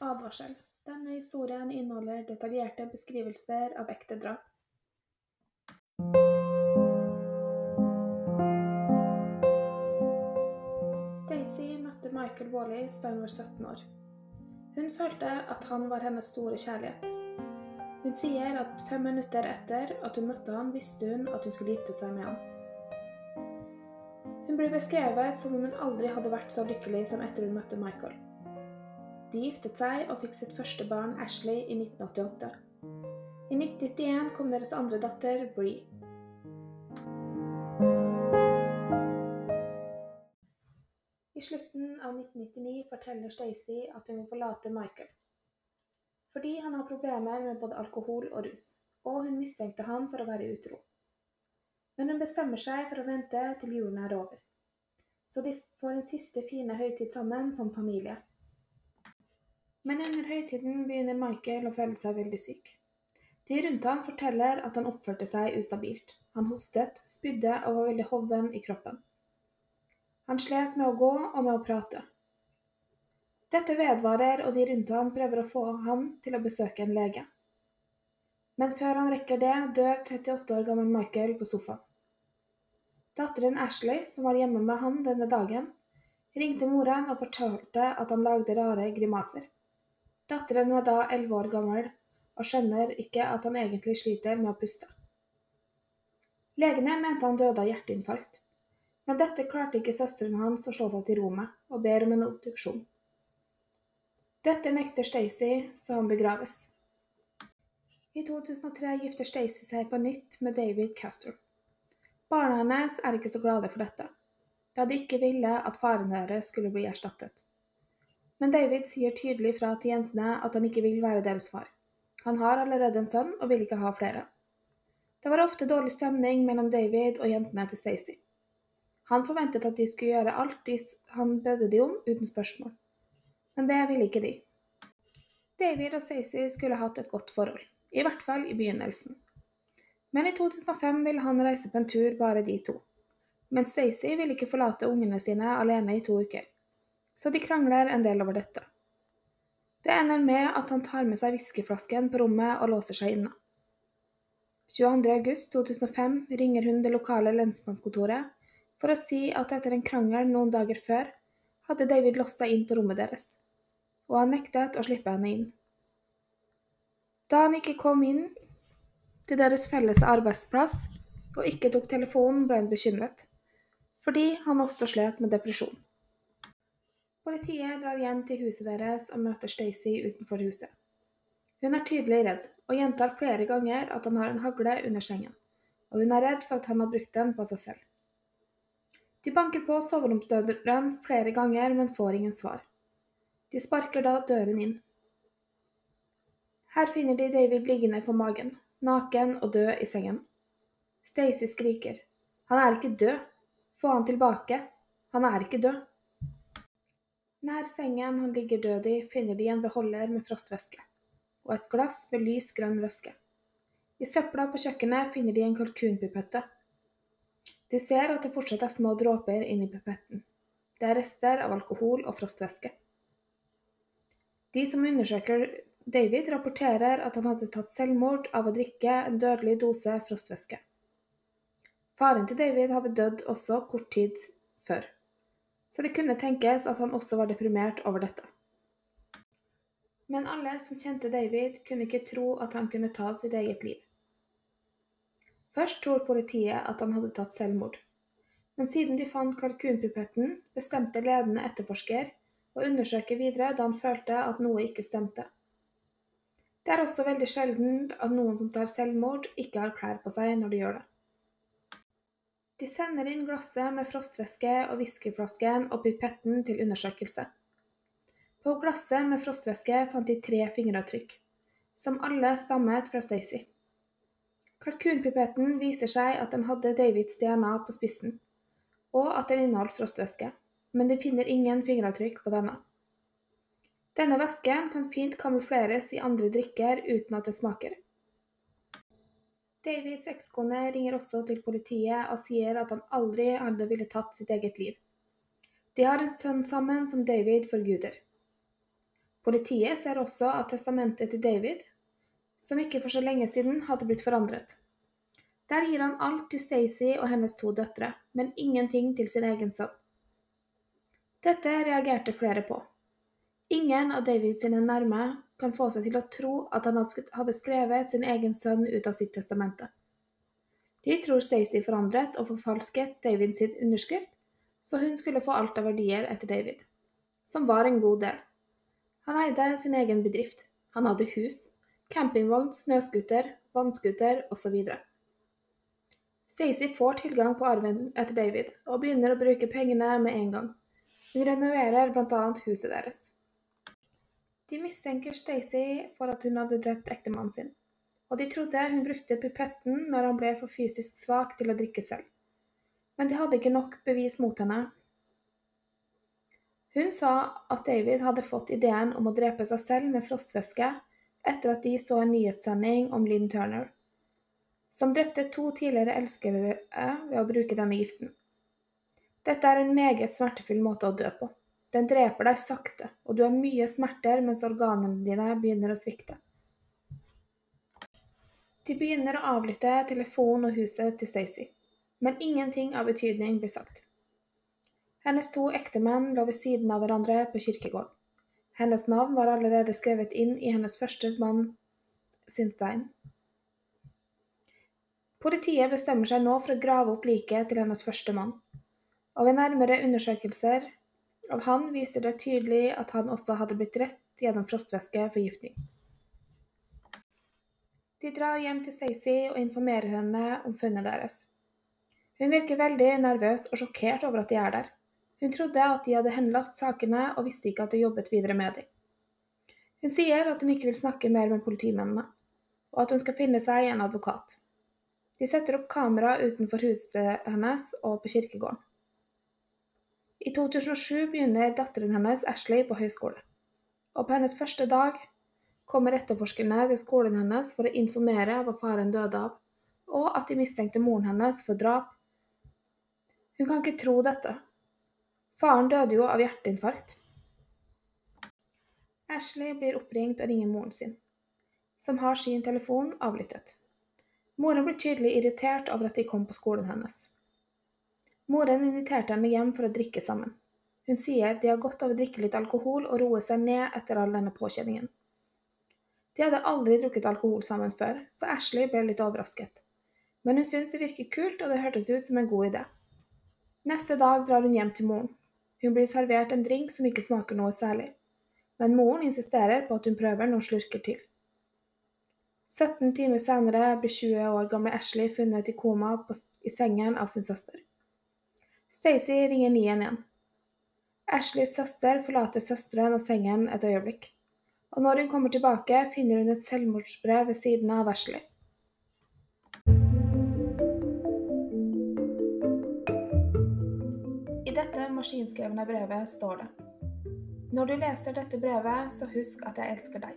Advarsel. Denne historien inneholder detaljerte beskrivelser av ekte drap. Stacey møtte Michael Wallis da hun var 17 år. Hun følte at han var hennes store kjærlighet. Hun sier at fem minutter etter at hun møtte han, visste hun at hun skulle gifte seg med han. Hun blir beskrevet som om hun aldri hadde vært så lykkelig som etter hun møtte Michael. De giftet seg og fikk sitt første barn, Ashley, i 1988. I 1991 kom deres andre datter, Bree. I slutten av 1999 forteller Stacey at hun vil forlate Michael. Fordi han har problemer med både alkohol og rus, og hun mistenkte han for å være utro. Men hun bestemmer seg for å vente til julen er over, så de får en siste fine høytid sammen som familie. Men under høytiden begynner Michael å føle seg veldig syk. De rundt han forteller at han oppførte seg ustabilt. Han hostet, spydde og var veldig hoven i kroppen. Han slet med å gå og med å prate. Dette vedvarer, og de rundt han prøver å få han til å besøke en lege. Men før han rekker det, dør 38 år gammel Michael på sofaen. Datteren Ashley, som var hjemme med han denne dagen, ringte moren og fortalte at han lagde rare grimaser. Datteren er da 11 år gammel og skjønner ikke at han egentlig sliter med å puste. Legene mente han døde av hjerteinfarkt, men dette klarte ikke søsteren hans å slå seg til ro med, og ber om en obduksjon. Dette nekter Stacey, så han begraves. I 2003 gifter Stacey seg på nytt med David Castor. Barna hennes er ikke så glade for dette, da de ikke ville at faren deres skulle bli erstattet. Men David sier tydelig fra til jentene at han ikke vil være deres far. Han har allerede en sønn og vil ikke ha flere. Det var ofte dårlig stemning mellom David og jentene til Stacey. Han forventet at de skulle gjøre alt han bedde de om, uten spørsmål. Men det ville ikke de. David og Stacey skulle hatt et godt forhold, i hvert fall i begynnelsen. Men i 2005 ville han reise på en tur, bare de to. Men Stacey ville ikke forlate ungene sine alene i to uker så de krangler en del over dette. Det ender med at han tar med seg whiskyflasken på rommet og låser seg inne. 22.8.2005 ringer hun det lokale lensmannskontoret for å si at etter en krangel noen dager før hadde David låst seg inn på rommet deres, og han nektet å slippe henne inn. Da han ikke kom inn til deres felles arbeidsplass og ikke tok telefonen, ble hun bekymret, fordi han også slet med depresjon. Politiet drar hjem til huset deres og møter Stacey utenfor huset. Hun er tydelig redd, og gjentar flere ganger at han har en hagle under sengen, og hun er redd for at han har brukt den på seg selv. De banker på soveromsdøren flere ganger, men får ingen svar. De sparker da døren inn. Her finner de David liggende på magen, naken og død i sengen. Stacey skriker. Han er ikke død. Få han tilbake. Han er ikke død. Nær sengen han ligger død i, finner de en beholder med frostvæske og et glass med lys grønn væske. I søpla på kjøkkenet finner de en kalkunpipette. De ser at det fortsatt er små dråper inni pipetten. Det er rester av alkohol og frostvæske. De som undersøker David, rapporterer at han hadde tatt selvmord av å drikke en dødelig dose frostvæske. Faren til David hadde dødd også kort tid før så det kunne tenkes at han også var deprimert over dette. Men alle som kjente David, kunne ikke tro at han kunne ta sitt eget liv. Først tror politiet at han hadde tatt selvmord, men siden de fant kalkunpupetten, bestemte ledende etterforsker å undersøke videre da han følte at noe ikke stemte. Det er også veldig sjelden at noen som tar selvmord, ikke har klær på seg når de gjør det. De sender inn glasset med frostvæske og whiskyflasken og pipetten til undersøkelse. På glasset med frostvæske fant de tre fingeravtrykk, som alle stammet fra Stacey. Kalkunpipetten viser seg at den hadde Davids DNA på spissen, og at den inneholdt frostvæske, men de finner ingen fingeravtrykk på denne. Denne væsken kan fint kamufleres i andre drikker uten at det smaker. Davids ekskone ringer også til politiet og sier at han aldri hadde ville tatt sitt eget liv. De har en sønn sammen som David forguder. Politiet ser også at testamentet til David, som ikke for så lenge siden hadde blitt forandret. Der gir han alt til Stacey og hennes to døtre, men ingenting til sin egen sønn. Dette reagerte flere på. Ingen av Davids nærme kan få seg til å tro at han hadde skrevet sin egen sønn ut av sitt testamente. De tror Stacey forandret og forfalsket David sin underskrift, så hun skulle få alt av verdier etter David, som var en god del. Han eide sin egen bedrift. Han hadde hus, campingvogn, snøscooter, vannscooter osv. Stacey får tilgang på arven etter David, og begynner å bruke pengene med en gang. Hun renoverer bl.a. huset deres. De mistenker Stacy for at hun hadde drept ektemannen sin, og de trodde hun brukte pipetten når han ble for fysisk svak til å drikke selv. Men de hadde ikke nok bevis mot henne. Hun sa at David hadde fått ideen om å drepe seg selv med frostvæske etter at de så en nyhetssending om Lynn Turner, som drepte to tidligere elskere ved å bruke denne giften. Dette er en meget smertefull måte å dø på. Den dreper deg sakte, og du har mye smerter mens organene dine begynner å svikte. De begynner å avlytte telefonen og huset til Stacey, men ingenting av betydning blir sagt. Hennes to ektemenn lå ved siden av hverandre på kirkegården. Hennes navn var allerede skrevet inn i hennes første mann sin. Politiet bestemmer seg nå for å grave opp liket til hennes første mann, og ved nærmere undersøkelser av han viser det tydelig at han også hadde blitt rett gjennom frostvæskeforgiftning. De drar hjem til Stacey og informerer henne om funnet deres. Hun virker veldig nervøs og sjokkert over at de er der. Hun trodde at de hadde henlagt sakene, og visste ikke at de jobbet videre med dem. Hun sier at hun ikke vil snakke mer med politimennene, og at hun skal finne seg en advokat. De setter opp kamera utenfor huset hennes og på kirkegården. I 2007 begynner datteren hennes Ashley på høyskole, og på hennes første dag kommer etterforskerne til skolen hennes for å informere hva faren døde av, og at de mistenkte moren hennes for drap. Hun kan ikke tro dette, Faren døde jo av hjerteinfarkt. Ashley blir oppringt og ringer moren sin, som har sin telefon avlyttet. Moren blir tydelig irritert over at de kom på skolen hennes. Moren inviterte henne hjem for å drikke sammen. Hun sier de har godt av å drikke litt alkohol og roe seg ned etter all denne påkjenningen. De hadde aldri drukket alkohol sammen før, så Ashley ble litt overrasket. Men hun syntes det virket kult, og det hørtes ut som en god idé. Neste dag drar hun hjem til moren. Hun blir servert en drink som ikke smaker noe særlig, men moren insisterer på at hun prøver noen slurker til. 17 timer senere blir 20 år gamle Ashley funnet i koma i sengen av sin søster. Stacy ringer 911. Ashleys søster forlater søsteren og sengen et øyeblikk, og når hun kommer tilbake, finner hun et selvmordsbrev ved siden av Ashley. I dette maskinskrevne brevet står det Når du leser dette brevet, så husk at jeg elsker deg.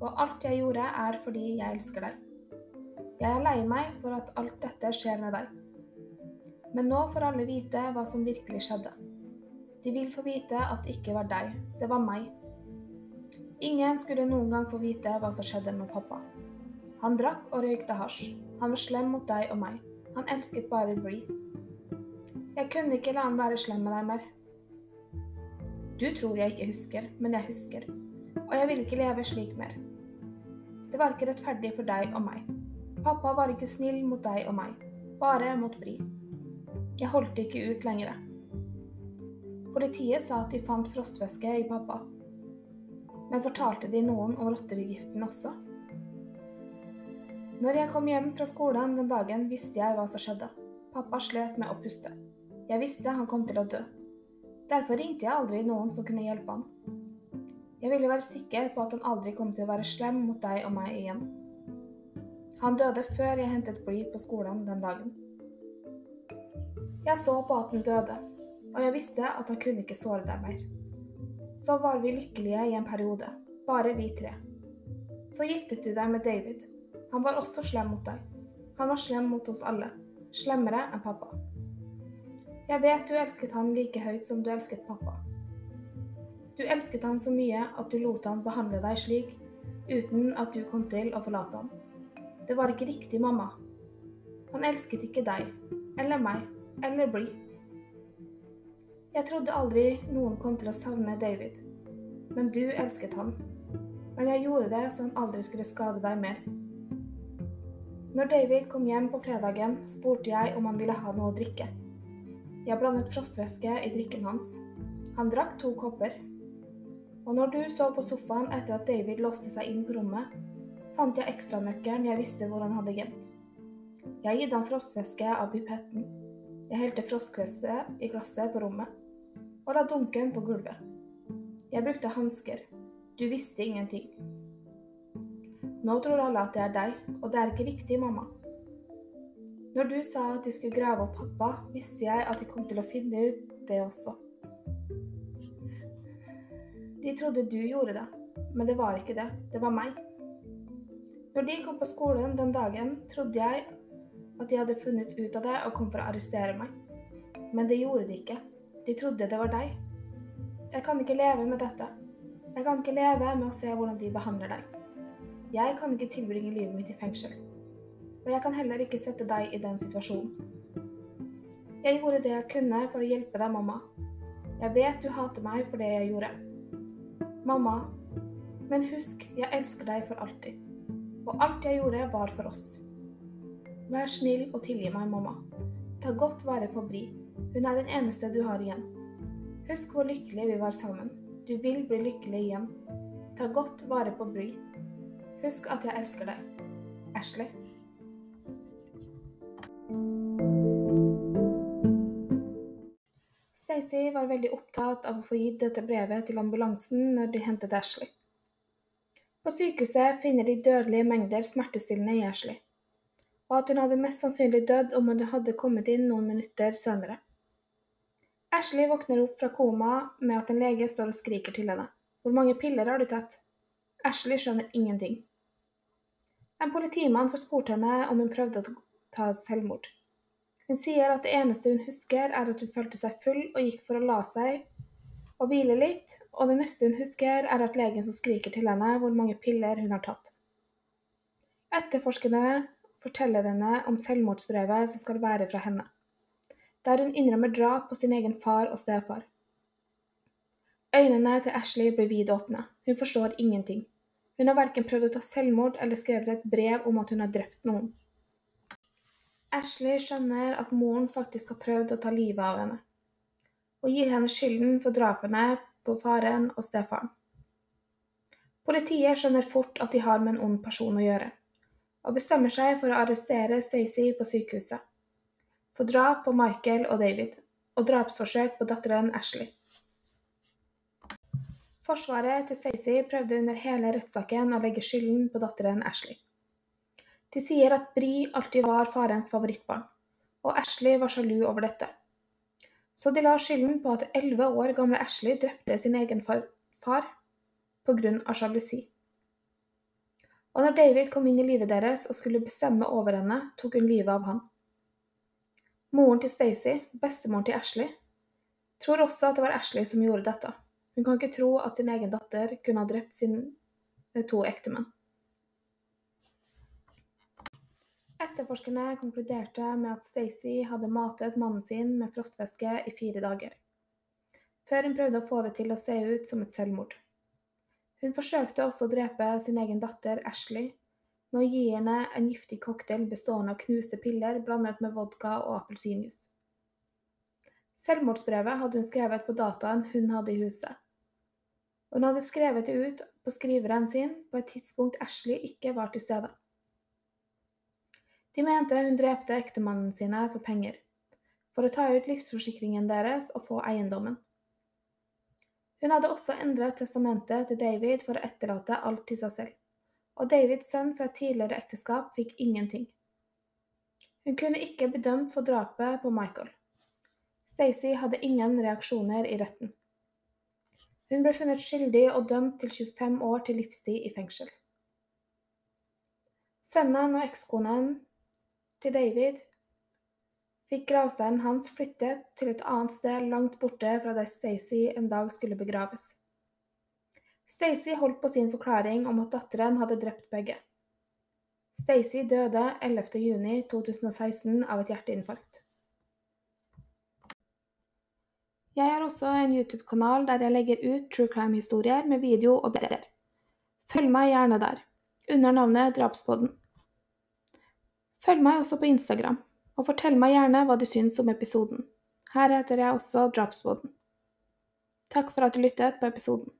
Og alt jeg gjorde, er fordi jeg elsker deg. Jeg er lei meg for at alt dette skjer med deg. Men nå får alle vite hva som virkelig skjedde. De vil få vite at det ikke var deg, det var meg. Ingen skulle noen gang få vite hva som skjedde med pappa. Han drakk og røykte hasj. Han var slem mot deg og meg. Han elsket bare Bree. Jeg kunne ikke la han være slem med deg mer. Du tror jeg ikke husker, men jeg husker. Og jeg vil ikke leve slik mer. Det var ikke rettferdig for deg og meg. Pappa var ikke snill mot deg og meg, bare mot Bri. Jeg holdt ikke ut lenger. Politiet sa at de fant frostvæske i pappa. Men fortalte de noen om rottevegiften også? Når jeg kom hjem fra skolen den dagen, visste jeg hva som skjedde. Pappa slet med å puste. Jeg visste han kom til å dø. Derfor ringte jeg aldri noen som kunne hjelpe han. Jeg ville være sikker på at han aldri kom til å være slem mot deg og meg igjen. Han døde før jeg hentet bly på skolen den dagen. Jeg så på at han døde, og jeg visste at han kunne ikke såre deg mer. Så var vi lykkelige i en periode, bare vi tre. Så giftet du deg med David. Han var også slem mot deg. Han var slem mot oss alle. Slemmere enn pappa. Jeg vet du elsket han like høyt som du elsket pappa. Du elsket han så mye at du lot han behandle deg slik, uten at du kom til å forlate han. Det var ikke riktig, mamma. Han elsket ikke deg, eller meg, eller Bli. Jeg trodde aldri noen kom til å savne David, men du elsket han. Men jeg gjorde det så han aldri skulle skade deg mer. Når David kom hjem på fredagen, spurte jeg om han ville ha noe å drikke. Jeg blandet frostvæske i drikken hans. Han drakk to kopper. Og når du så på sofaen etter at David låste seg inn på rommet, fant jeg ekstranøkkelen jeg visste hvor han hadde gjemt. Jeg gitt han frostvæske av pipetten. Jeg helte frostkveste i glasset på rommet og la dunken på gulvet. Jeg brukte hansker. Du visste ingenting. Nå tror alle at det er deg, og det er ikke riktig, mamma. Når du sa at de skulle grave opp pappa, visste jeg at de kom til å finne ut det også. De trodde du gjorde det, men det var ikke det. Det var meg. Når de kom på skolen den dagen, trodde jeg at de hadde funnet ut av det og kom for å arrestere meg. Men det gjorde de ikke. De trodde det var deg. Jeg kan ikke leve med dette. Jeg kan ikke leve med å se hvordan de behandler deg. Jeg kan ikke tilbringe livet mitt i fengsel. Og jeg kan heller ikke sette deg i den situasjonen. Jeg gjorde det jeg kunne for å hjelpe deg, mamma. Jeg vet du hater meg for det jeg gjorde. Mamma, men husk, jeg elsker deg for alltid. Og alt jeg gjorde, var for oss. Vær snill og tilgi meg, mamma. Ta godt vare på Bri. Hun er den eneste du har igjen. Husk hvor lykkelige vi var sammen. Du vil bli lykkelig igjen. Ta godt vare på Bri. Husk at jeg elsker deg. Ashley. Stacey var veldig opptatt av å få gitt dette brevet til ambulansen når de hentet Ashley. På sykehuset finner de dødelige mengder smertestillende i Ashley, og at hun hadde mest sannsynlig dødd om hun hadde kommet inn noen minutter senere. Ashley våkner opp fra koma med at en lege står og skriker til henne. Hvor mange piller har du tatt? Ashley skjønner ingenting. En politimann får spurt henne om hun prøvde å ta selvmord. Hun sier at det eneste hun husker, er at hun følte seg full og gikk for å la seg og hvile litt, og det neste hun husker, er at legen som skriker til henne hvor mange piller hun har tatt. Etterforskerne forteller henne om selvmordsbrevet som skal være fra henne, der hun innrømmer drap på sin egen far og stefar. Øynene til Ashley blir vidåpne, hun forstår ingenting. Hun har verken prøvd å ta selvmord eller skrevet et brev om at hun har drept noen. Ashley skjønner at moren faktisk har prøvd å ta livet av henne, og gir henne skylden for drapene på faren og stefaren. Politiet skjønner fort at de har med en ond person å gjøre, og bestemmer seg for å arrestere Stacey på sykehuset, for drap på Michael og David, og drapsforsøk på datteren Ashley. Forsvaret til Stacey prøvde under hele rettssaken å legge skylden på datteren Ashley. De sier at Bri alltid var farens favorittbarn, og Ashley var sjalu over dette. Så de la skylden på at elleve år gamle Ashley drepte sin egen far, far på grunn av sjalusi. Og når David kom inn i livet deres og skulle bestemme over henne, tok hun livet av han. Moren til Stacey, bestemoren til Ashley, tror også at det var Ashley som gjorde dette. Hun kan ikke tro at sin egen datter kunne ha drept sine to ektemenn. Etterforskerne konkluderte med at Stacey hadde matet mannen sin med frostvæske i fire dager, før hun prøvde å få det til å se ut som et selvmord. Hun forsøkte også å drepe sin egen datter Ashley med å gi henne en giftig cocktail bestående av knuste piller blandet med vodka og appelsinjuice. Selvmordsbrevet hadde hun skrevet på dataen hun hadde i huset, hun hadde skrevet det ut på skriveren sin på et tidspunkt Ashley ikke var til stede. De mente hun drepte ektemannen sine for penger, for å ta ut livsforsikringen deres og få eiendommen. Hun hadde også endret testamentet til David for å etterlate alt til seg selv, og Davids sønn fra tidligere ekteskap fikk ingenting. Hun kunne ikke bli dømt for drapet på Michael. Stacey hadde ingen reaksjoner i retten. Hun ble funnet skyldig og dømt til 25 år til livstid i fengsel. Sønnen og ekskonen til David fikk gravsteinen hans flyttet til et annet sted langt borte fra der Stacey en dag skulle begraves. Stacey holdt på sin forklaring om at datteren hadde drept begge. Stacey døde 11.6.2016 av et hjerteinfarkt. Jeg har også en YouTube-kanal der jeg legger ut true crime-historier med video og bilder. Følg meg gjerne der, under navnet Drapspodden. Følg meg også på Instagram, og fortell meg gjerne hva du syns om episoden. Her heter jeg også Drapsboden. Takk for at du lyttet på episoden.